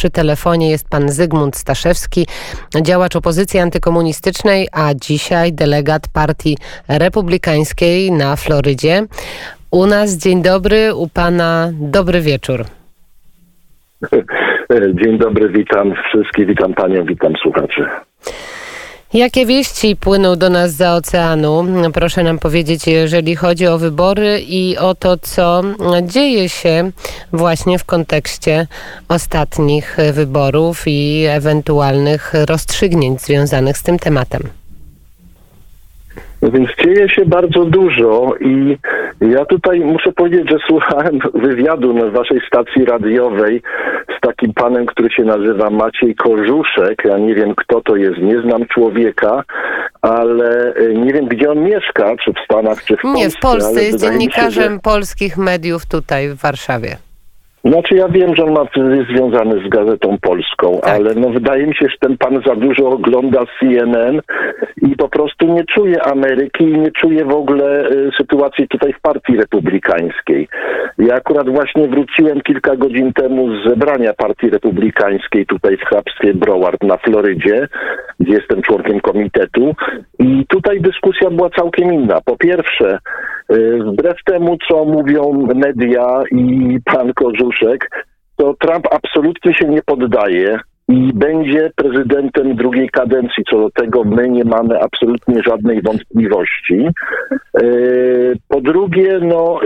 przy telefonie jest pan Zygmunt Staszewski, działacz opozycji antykomunistycznej, a dzisiaj delegat Partii Republikańskiej na Florydzie. U nas dzień dobry, u pana dobry wieczór. Dzień dobry, witam wszystkich, witam panią, witam słuchaczy. Jakie wieści płyną do nas za oceanu? Proszę nam powiedzieć, jeżeli chodzi o wybory i o to, co dzieje się właśnie w kontekście ostatnich wyborów i ewentualnych rozstrzygnięć związanych z tym tematem. Więc dzieje się bardzo dużo i ja tutaj muszę powiedzieć, że słuchałem wywiadu na waszej stacji radiowej z takim panem, który się nazywa Maciej Korzuszek. Ja nie wiem kto to jest, nie znam człowieka, ale e, nie wiem gdzie on mieszka, czy w Stanach, czy w Polsce. Nie, w Polsce jest dziennikarzem się, że... polskich mediów tutaj w Warszawie. Znaczy ja wiem, że on ma związany z Gazetą Polską, tak. ale no wydaje mi się, że ten pan za dużo ogląda CNN i po prostu nie czuje Ameryki i nie czuje w ogóle y, sytuacji tutaj w Partii Republikańskiej. Ja akurat właśnie wróciłem kilka godzin temu z zebrania Partii Republikańskiej tutaj w hrabstwie Broward na Florydzie, gdzie jestem członkiem komitetu i tutaj dyskusja była całkiem inna. Po pierwsze, y, wbrew temu, co mówią media i pan To Trump absolutnie się nie poddaje i będzie prezydentem drugiej kadencji. Co do tego my nie mamy absolutnie żadnej wątpliwości. Y, po drugie, no,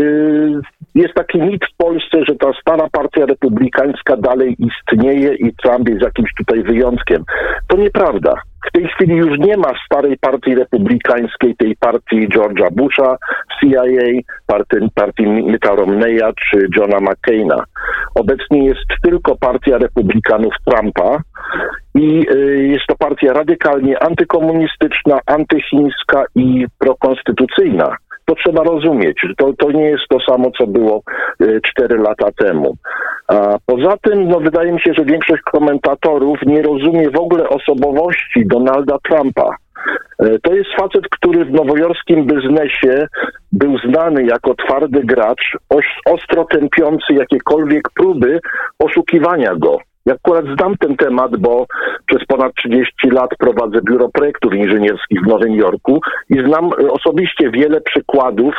jest taki mit w Polsce, że ta stara partia republikańska dalej istnieje i Trump jest jakimś tutaj wyjątkiem. To nieprawda. W tej chwili już nie ma starej partii republikańskiej, tej partii George'a Busha, CIA, partii, partii Mitta Romneya czy Johna McCaina. Obecnie jest tylko partia republikanów Trumpa i y, jest to partia radykalnie antykomunistyczna, antychińska i prokonstytucyjna to trzeba rozumieć. To, to nie jest to samo, co było e, cztery lata temu. A poza tym, no, wydaje mi się, że większość komentatorów nie rozumie w ogóle osobowości Donalda Trumpa. E, to jest facet, który w nowojorskim biznesie był znany jako twardy gracz, ostro tępiący jakiekolwiek próby oszukiwania go. Ja akurat znam ten temat, bo przez ponad 30 lat prowadzę biuro projektów inżynierskich w Nowym Jorku i znam e, osobiście wiele przykładów,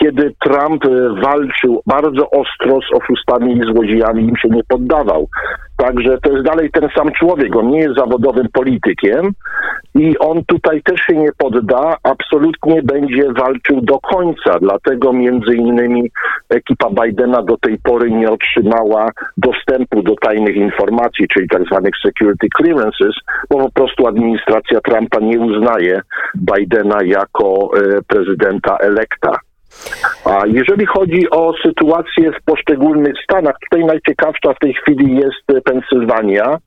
kiedy Trump e, walczył bardzo ostro z oszustami i złodziejami, im się nie poddawał. Także to jest dalej ten sam człowiek, on nie jest zawodowym politykiem i on tutaj też się nie podda, absolutnie będzie walczył do końca. Dlatego między innymi ekipa Bidena do tej pory nie otrzymała dostępu do tajnych informacji, czyli tak zwanych security clearances, bo po prostu administracja Trumpa nie uznaje Bidena jako e, prezydenta elekta. A jeżeli chodzi o sytuację w poszczególnych stanach, tutaj najciekawsza w tej chwili jest Pensylwania,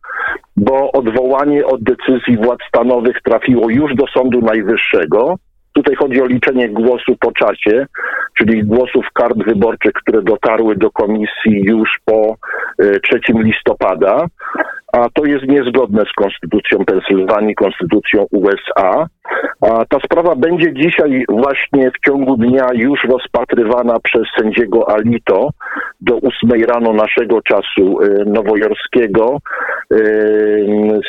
bo odwołanie od decyzji władz stanowych trafiło już do Sądu Najwyższego. Tutaj chodzi o liczenie głosu po czasie, czyli głosów kart wyborczych, które dotarły do komisji już po 3 e, listopada, a to jest niezgodne z konstytucją Pensylwanii, konstytucją USA. A ta sprawa będzie dzisiaj właśnie w ciągu dnia już rozpatrywana przez sędziego Alito do 8 rano naszego czasu e, nowojorskiego. E,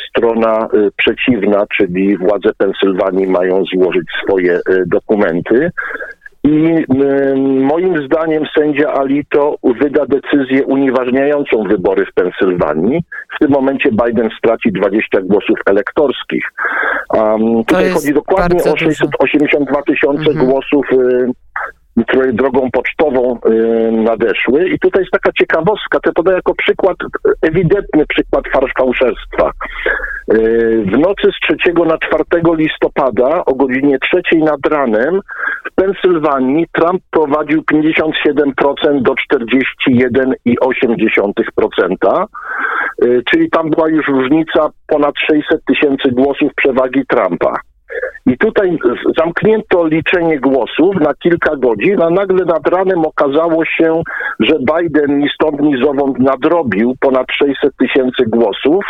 strona przeciwna, czyli władze Pensylwanii mają złożyć swoje dokumenty. I moim zdaniem sędzia Alito wyda decyzję unieważniającą wybory w Pensylwanii. W tym momencie Biden straci 20 głosów elektorskich. Um, tutaj chodzi dokładnie o 682 tysiące mhm. głosów y, które drogą pocztową y, nadeszły. I tutaj jest taka ciekawostka, to podaję jako przykład, ewidentny przykład fałszerstwa. Y, w nocy z 3 na 4 listopada o godzinie 3 nad ranem Pensylwanii Trump prowadził 57% do 41,8%, y, czyli tam była już różnica ponad 600 tysięcy głosów przewagi Trumpa. I tutaj zamknięto liczenie głosów na kilka godzin, a nagle nad ranem okazało się, że Biden ni stąd, ni zowąd nadrobił ponad 600 tysięcy głosów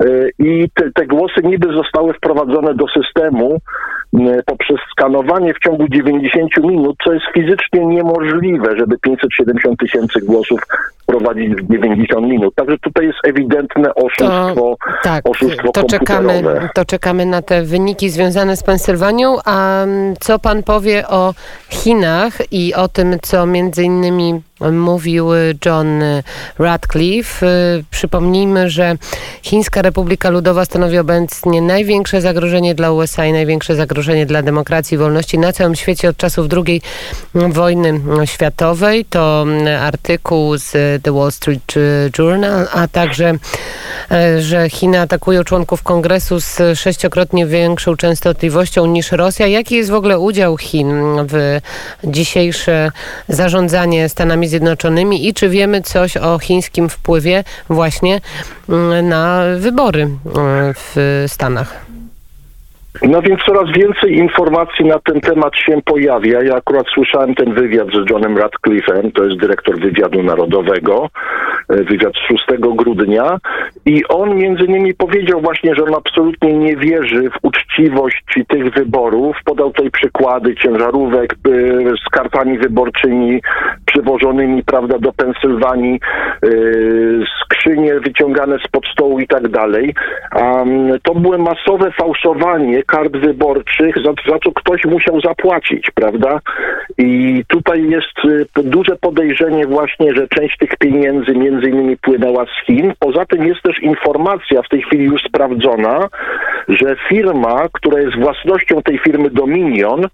e, i te, te głosy niby zostały wprowadzone do systemu, poprzez skanowanie w ciągu 90 minut, co jest fizycznie niemożliwe, żeby 570 tysięcy głosów prowadzić w 90 minut. Także tutaj jest ewidentne oszustwo, to, tak, oszustwo to czekamy, to czekamy na te wyniki związane z Pensylwanią. A mm, co pan powie o Chinach i o tym, co między innymi mówił John Radcliffe. Przypomnijmy, że Chińska Republika Ludowa stanowi obecnie największe zagrożenie dla USA i największe zagrożenie dla demokracji i wolności na całym świecie od czasów II wojny światowej. To artykuł z The Wall Street Journal, a także, że Chiny atakują członków kongresu z sześciokrotnie większą częstotliwością niż Rosja. Jaki jest w ogóle udział Chin w dzisiejsze zarządzanie Stanami Zjednoczonymi i czy wiemy coś o chińskim wpływie właśnie mm, na wybory mm, w Stanach? No więc coraz więcej informacji na ten temat się pojawia. Ja akurat słyszałem ten wywiad z Johnem Radcliffe'em, to jest dyrektor wywiadu narodowego, e, wywiad z 6 grudnia i on między innymi powiedział właśnie, że on absolutnie nie wierzy w uczciwość tych wyborów. Podał tutaj przykłady ciężarówek e, z kartami wyborczymi przywożonymi, prawda, do Pensylwanii, e, skrzynie wyciągane spod stołu i tak dalej. To były masowe fałszowanie kart wyborczych, za, za co ktoś musiał zapłacić, prawda? I tutaj jest y, duże podejrzenie właśnie, że część tych pieniędzy między innymi płynęła z Chin. Poza tym jest też informacja w tej chwili już sprawdzona, że firma, która jest własnością tej firmy Dominion,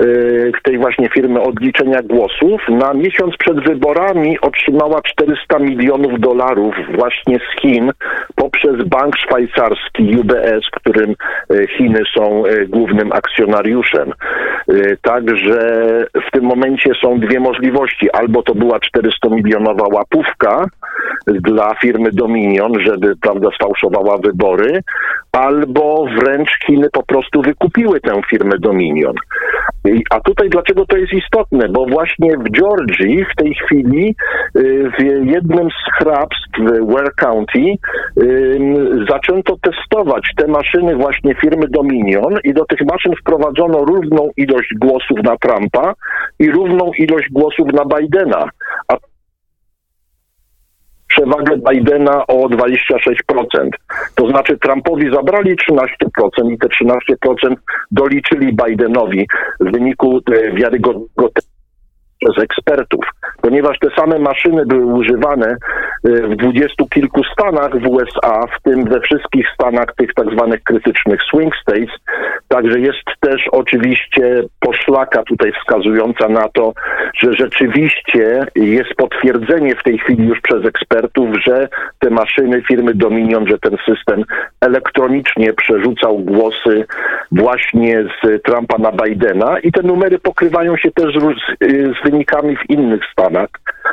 y, tej właśnie firmy odliczenia głosów, na miesiąc przed wyborami otrzymała 400 milionów dolarów właśnie z Chin poprzez bank szwajcarski UBS, którym y, Chiny są e, głównym akcjonariuszem. E, także w tym momencie są dwie możliwości. Albo to była 400-milionowa łapówka dla firmy Dominion, żeby prawda sfałszowała wybory, albo wręcz Chiny po prostu wykupiły tę firmę Dominion. A tutaj dlaczego to jest istotne? Bo właśnie w Georgii w tej chwili y, w jednym z hrabstw Ware County zaczęto testować te maszyny właśnie firmy Dominion i do tych maszyn wprowadzono równą ilość głosów na Trumpa i równą ilość głosów na Bidena. A przewagę Bidena o 26%. To znaczy Trumpowi zabrali 13% i te 13% doliczyli Bidenowi w wyniku e, wiarygodnego przez ekspertów, ponieważ te same maszyny były używane y, w dwudziestu kilku stanach w USA, w tym we wszystkich stanach tych tak zwanych krytycznych swing states. Także jest też oczywiście poszlaka tutaj wskazująca na to, że rzeczywiście jest potwierdzenie w tej chwili już przez ekspertów, że te maszyny firmy Dominion, że ten system elektronicznie przerzucał głosy właśnie z Trumpa na Bidena i te numery pokrywają się też z, z w innych stanach.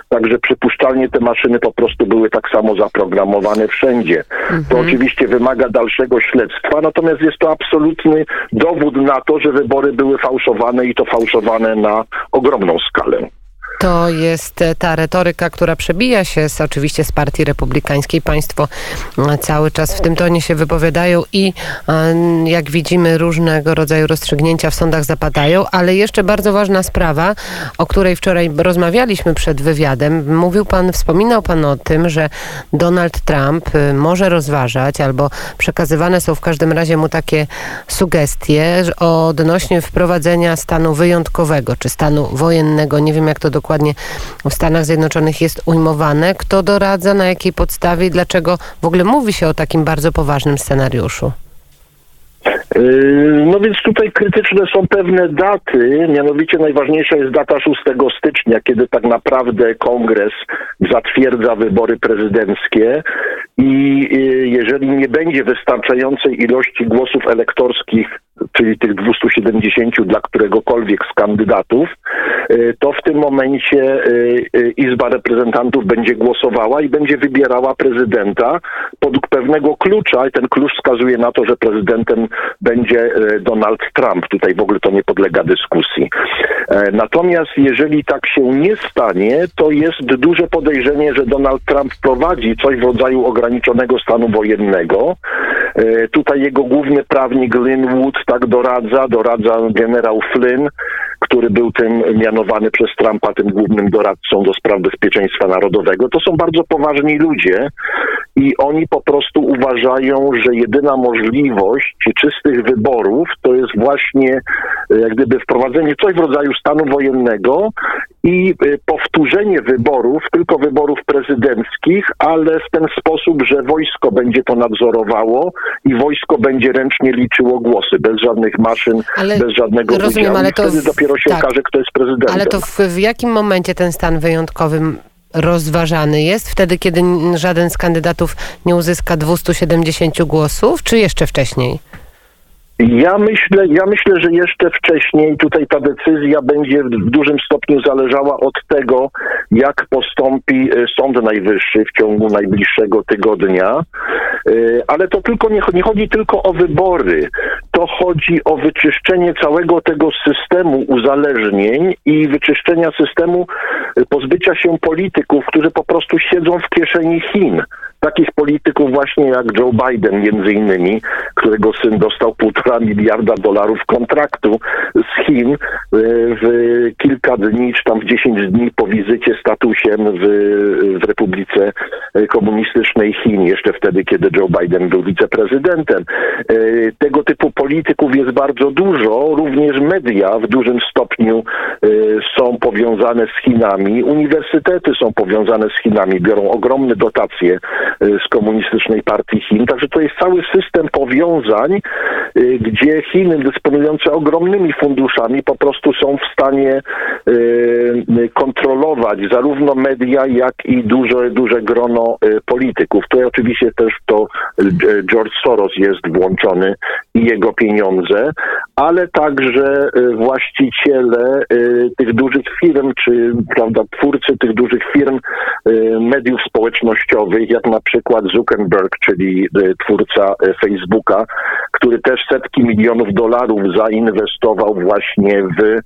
Także przypuszczalnie te maszyny po prostu były tak samo zaprogramowane wszędzie. Mhm. To oczywiście wymaga dalszego śledztwa, natomiast jest to absolutny dowód na to, że wybory były fałszowane i to fałszowane na ogromną skalę. To jest e, ta retoryka, która przebija się z, oczywiście z partii republikańskiej. Państwo e, cały czas w tym tonie się wypowiadają i e, jak widzimy różnego rodzaju rozstrzygnięcia w sądach zapadają, ale jeszcze bardzo ważna sprawa, o której wczoraj rozmawialiśmy przed wywiadem. Mówił pan, wspominał pan o tym, że Donald Trump może rozważać albo przekazywane są w każdym razie mu takie sugestie odnośnie wprowadzenia stanu wyjątkowego czy stanu wojennego. Nie wiem jak to dokładnie dokładnie w Stanach Zjednoczonych jest ujmowane. Kto doradza, na jakiej podstawie i dlaczego w ogóle mówi się o takim bardzo poważnym scenariuszu? Yy, no więc tutaj krytyczne są pewne daty, mianowicie najważniejsza jest data 6 stycznia, kiedy tak naprawdę kongres zatwierdza wybory prezydenckie i yy, jeżeli nie będzie wystarczającej ilości głosów elektorskich czyli tych 270 dla któregokolwiek z kandydatów, y, to w tym momencie y, y, Izba Reprezentantów będzie głosowała i będzie wybierała prezydenta podług pewnego klucza i ten klucz wskazuje na to, że prezydentem będzie Donald Trump. Tutaj w ogóle to nie podlega dyskusji. E, natomiast jeżeli tak się nie stanie, to jest duże podejrzenie, że Donald Trump prowadzi coś w rodzaju ograniczonego stanu wojennego, tutaj jego główny prawnik Linwood tak doradza, doradza generał Flynn, który był tym mianowany przez Trumpa tym głównym doradcą do spraw bezpieczeństwa narodowego. To są bardzo poważni ludzie i oni po prostu uważają, że jedyna możliwość czystych wyborów to jest właśnie e, jak gdyby wprowadzenie coś w rodzaju stanu wojennego i e, powtórzenie wyborów, tylko wyborów prezydenckich, ale w ten sposób, że wojsko będzie to nadzorowało i wojsko będzie ręcznie liczyło głosy, bez żadnych maszyn, ale bez żadnego rozumiem, udziału. Ale to wtedy dopiero się tak, okaże, kto jest prezydentem. Ale to w, w jakim momencie ten stan wyjątkowy rozważany jest? Wtedy, kiedy żaden z kandydatów nie uzyska 270 głosów, czy jeszcze wcześniej? Ja myślę, ja myślę, że jeszcze wcześniej tutaj ta decyzja będzie w dużym stopniu zależała od tego, jak postąpi e, Sąd Najwyższy w ciągu najbliższego tygodnia. E, ale to tylko nie, nie chodzi tylko o wybory. To chodzi o wyczyszczenie całego tego systemu uzależnień i wyczyszczenia systemu e, pozbycia się polityków, którzy po prostu siedzą w kieszeni Chin takich polityków właśnie jak Joe Biden między innymi, którego syn dostał półtora miliarda dolarów kontraktu z Chin e, w kilka dni, czy tam w dziesięć dni po wizycie statusem w, w Republice Komunistycznej Chin, jeszcze wtedy, kiedy Joe Biden był wiceprezydentem. E, tego typu polityków jest bardzo dużo, również media w dużym stopniu e, są powiązane z Chinami, uniwersytety są powiązane z Chinami, biorą ogromne dotacje z komunistycznej partii Chin. Także to jest cały system powiązań, gdzie Chiny dysponujące ogromnymi funduszami po prostu są w stanie kontrolować zarówno media, jak i duże, duże grono y, polityków. Tutaj oczywiście też to George Soros jest włączony i jego pieniądze, ale także właściciele tych dużych firm, czy prawda, twórcy tych dużych firm mediów społecznościowych, jak na przykład Zuckerberg, czyli twórca Facebooka, który też setki milionów dolarów zainwestował właśnie w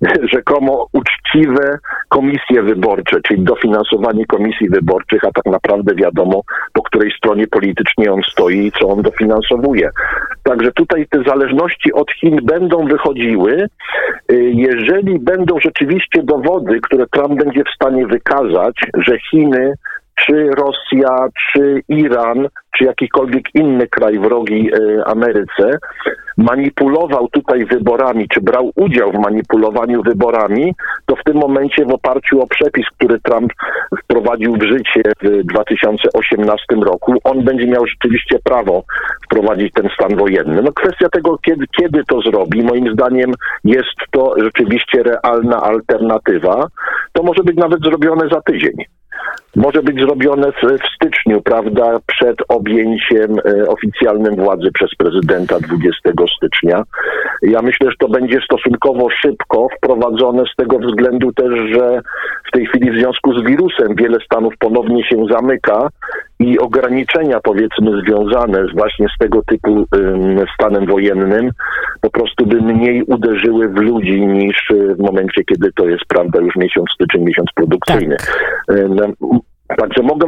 rzekomo uczciwe komisje wyborcze, czyli dofinansowanie komisji wyborczych, a tak naprawdę wiadomo, po której stronie politycznie on stoi i co on dofinansowuje. Także tutaj te zależności od Chin będą wychodziły, e, jeżeli będą rzeczywiście dowody, które Trump będzie w stanie wykazać, że Chiny czy Rosja, czy Iran, czy jakikolwiek inny kraj wrogi e, Ameryce manipulował tutaj wyborami, czy brał udział w manipulowaniu wyborami, to w tym momencie w oparciu o przepis, który Trump wprowadził w życie w 2018 roku, on będzie miał rzeczywiście prawo wprowadzić ten stan wojenny. No kwestia tego, kiedy, kiedy to zrobi, moim zdaniem jest to rzeczywiście realna alternatywa. To może być nawet zrobione za tydzień może być zrobione w, styczniu, prawda, przed objęciem e, oficjalnym władzy przez prezydenta 20 stycznia. Ja myślę, że to będzie stosunkowo szybko wprowadzone z tego względu też, że w tej chwili w związku z wirusem wiele stanów ponownie się zamyka i ograniczenia powiedzmy związane właśnie z tego typu stanem wojennym po prostu by mniej uderzyły w ludzi niż w momencie, kiedy to jest prawda już miesiąc styczeń, miesiąc produkcyjny. Tak. Także mogę,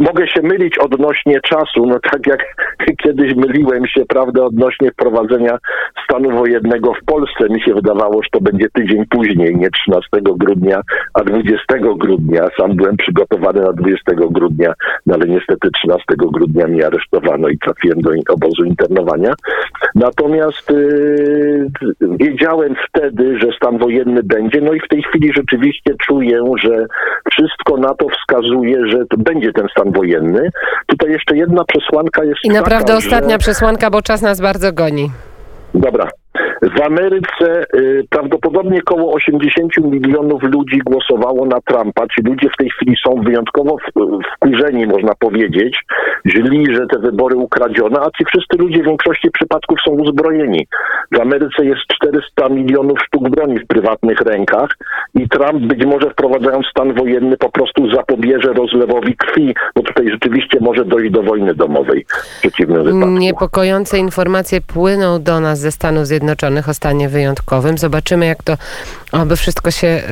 mogę się mylić odnośnie czasu, no tak jak kiedyś myliłem się, prawda, odnośnie wprowadzenia stanu wojennego w Polsce. Mi się wydawało, że to będzie tydzień później, nie 13 grudnia, a 20 grudnia. Sam byłem przygotowany na 20 grudnia, no ale niestety 13 grudnia mnie aresztowano i trafiłem do obozu internowania. Natomiast yy, wiedziałem wtedy, że stan wojenny będzie, no i w tej chwili rzeczywiście czuję, że wszystko na to wskazuje, że to będzie ten stan wojenny. Tutaj jeszcze jedna przesłanka jest. I naprawdę taka, ostatnia że... przesłanka, bo czas nas bardzo goni. Dobra. W Ameryce y, prawdopodobnie około 80 milionów ludzi głosowało na Trumpa. Ci ludzie w tej chwili są wyjątkowo wkurzeni, można powiedzieć, źli, że te wybory ukradziono, a ci wszyscy ludzie w większości przypadków są uzbrojeni. W Ameryce jest 400 milionów sztuk broni w prywatnych rękach i Trump być może wprowadzając stan wojenny po prostu zapobierze rozlewowi krwi, bo tutaj rzeczywiście może dojść do wojny domowej w przeciwnym wypadku. Niepokojące informacje płyną do nas ze Stanów Zjednoczonych Zjednoczonych o stanie wyjątkowym. Zobaczymy, jak to aby wszystko się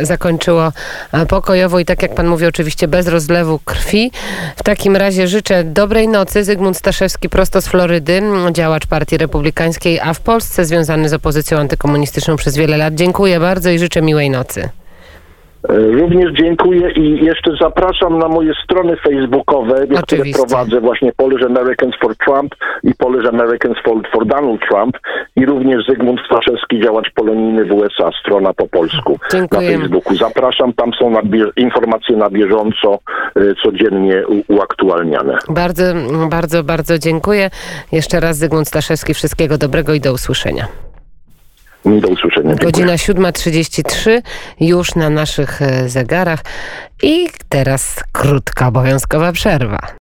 y, zakończyło e, pokojowo i tak jak pan mówi, oczywiście bez rozlewu krwi. W takim razie życzę dobrej nocy. Zygmunt Staszewski prosto z Florydy, działacz Partii Republikańskiej, a w Polsce związany z opozycją antykomunistyczną przez wiele lat. Dziękuję bardzo i życzę miłej nocy. E, Również dziękuję i jeszcze zapraszam na moje strony facebookowe, na które Oczywiście. prowadzę właśnie Polish Americans for Trump i Polish Americans for, for Donald Trump i również Zygmunt Staszewski, działacz polonijny w USA, strona po polsku na Facebooku. Zapraszam, tam są na informacje na bieżąco, e, codziennie uaktualniane. Bardzo, bardzo, bardzo dziękuję. Jeszcze raz Zygmunt Staszewski. Wszystkiego dobrego i do usłyszenia. Do usłyszenia. Dziękuję. Godzina 7.33 już na naszych e, zegarach i teraz krótka obowiązkowa przerwa.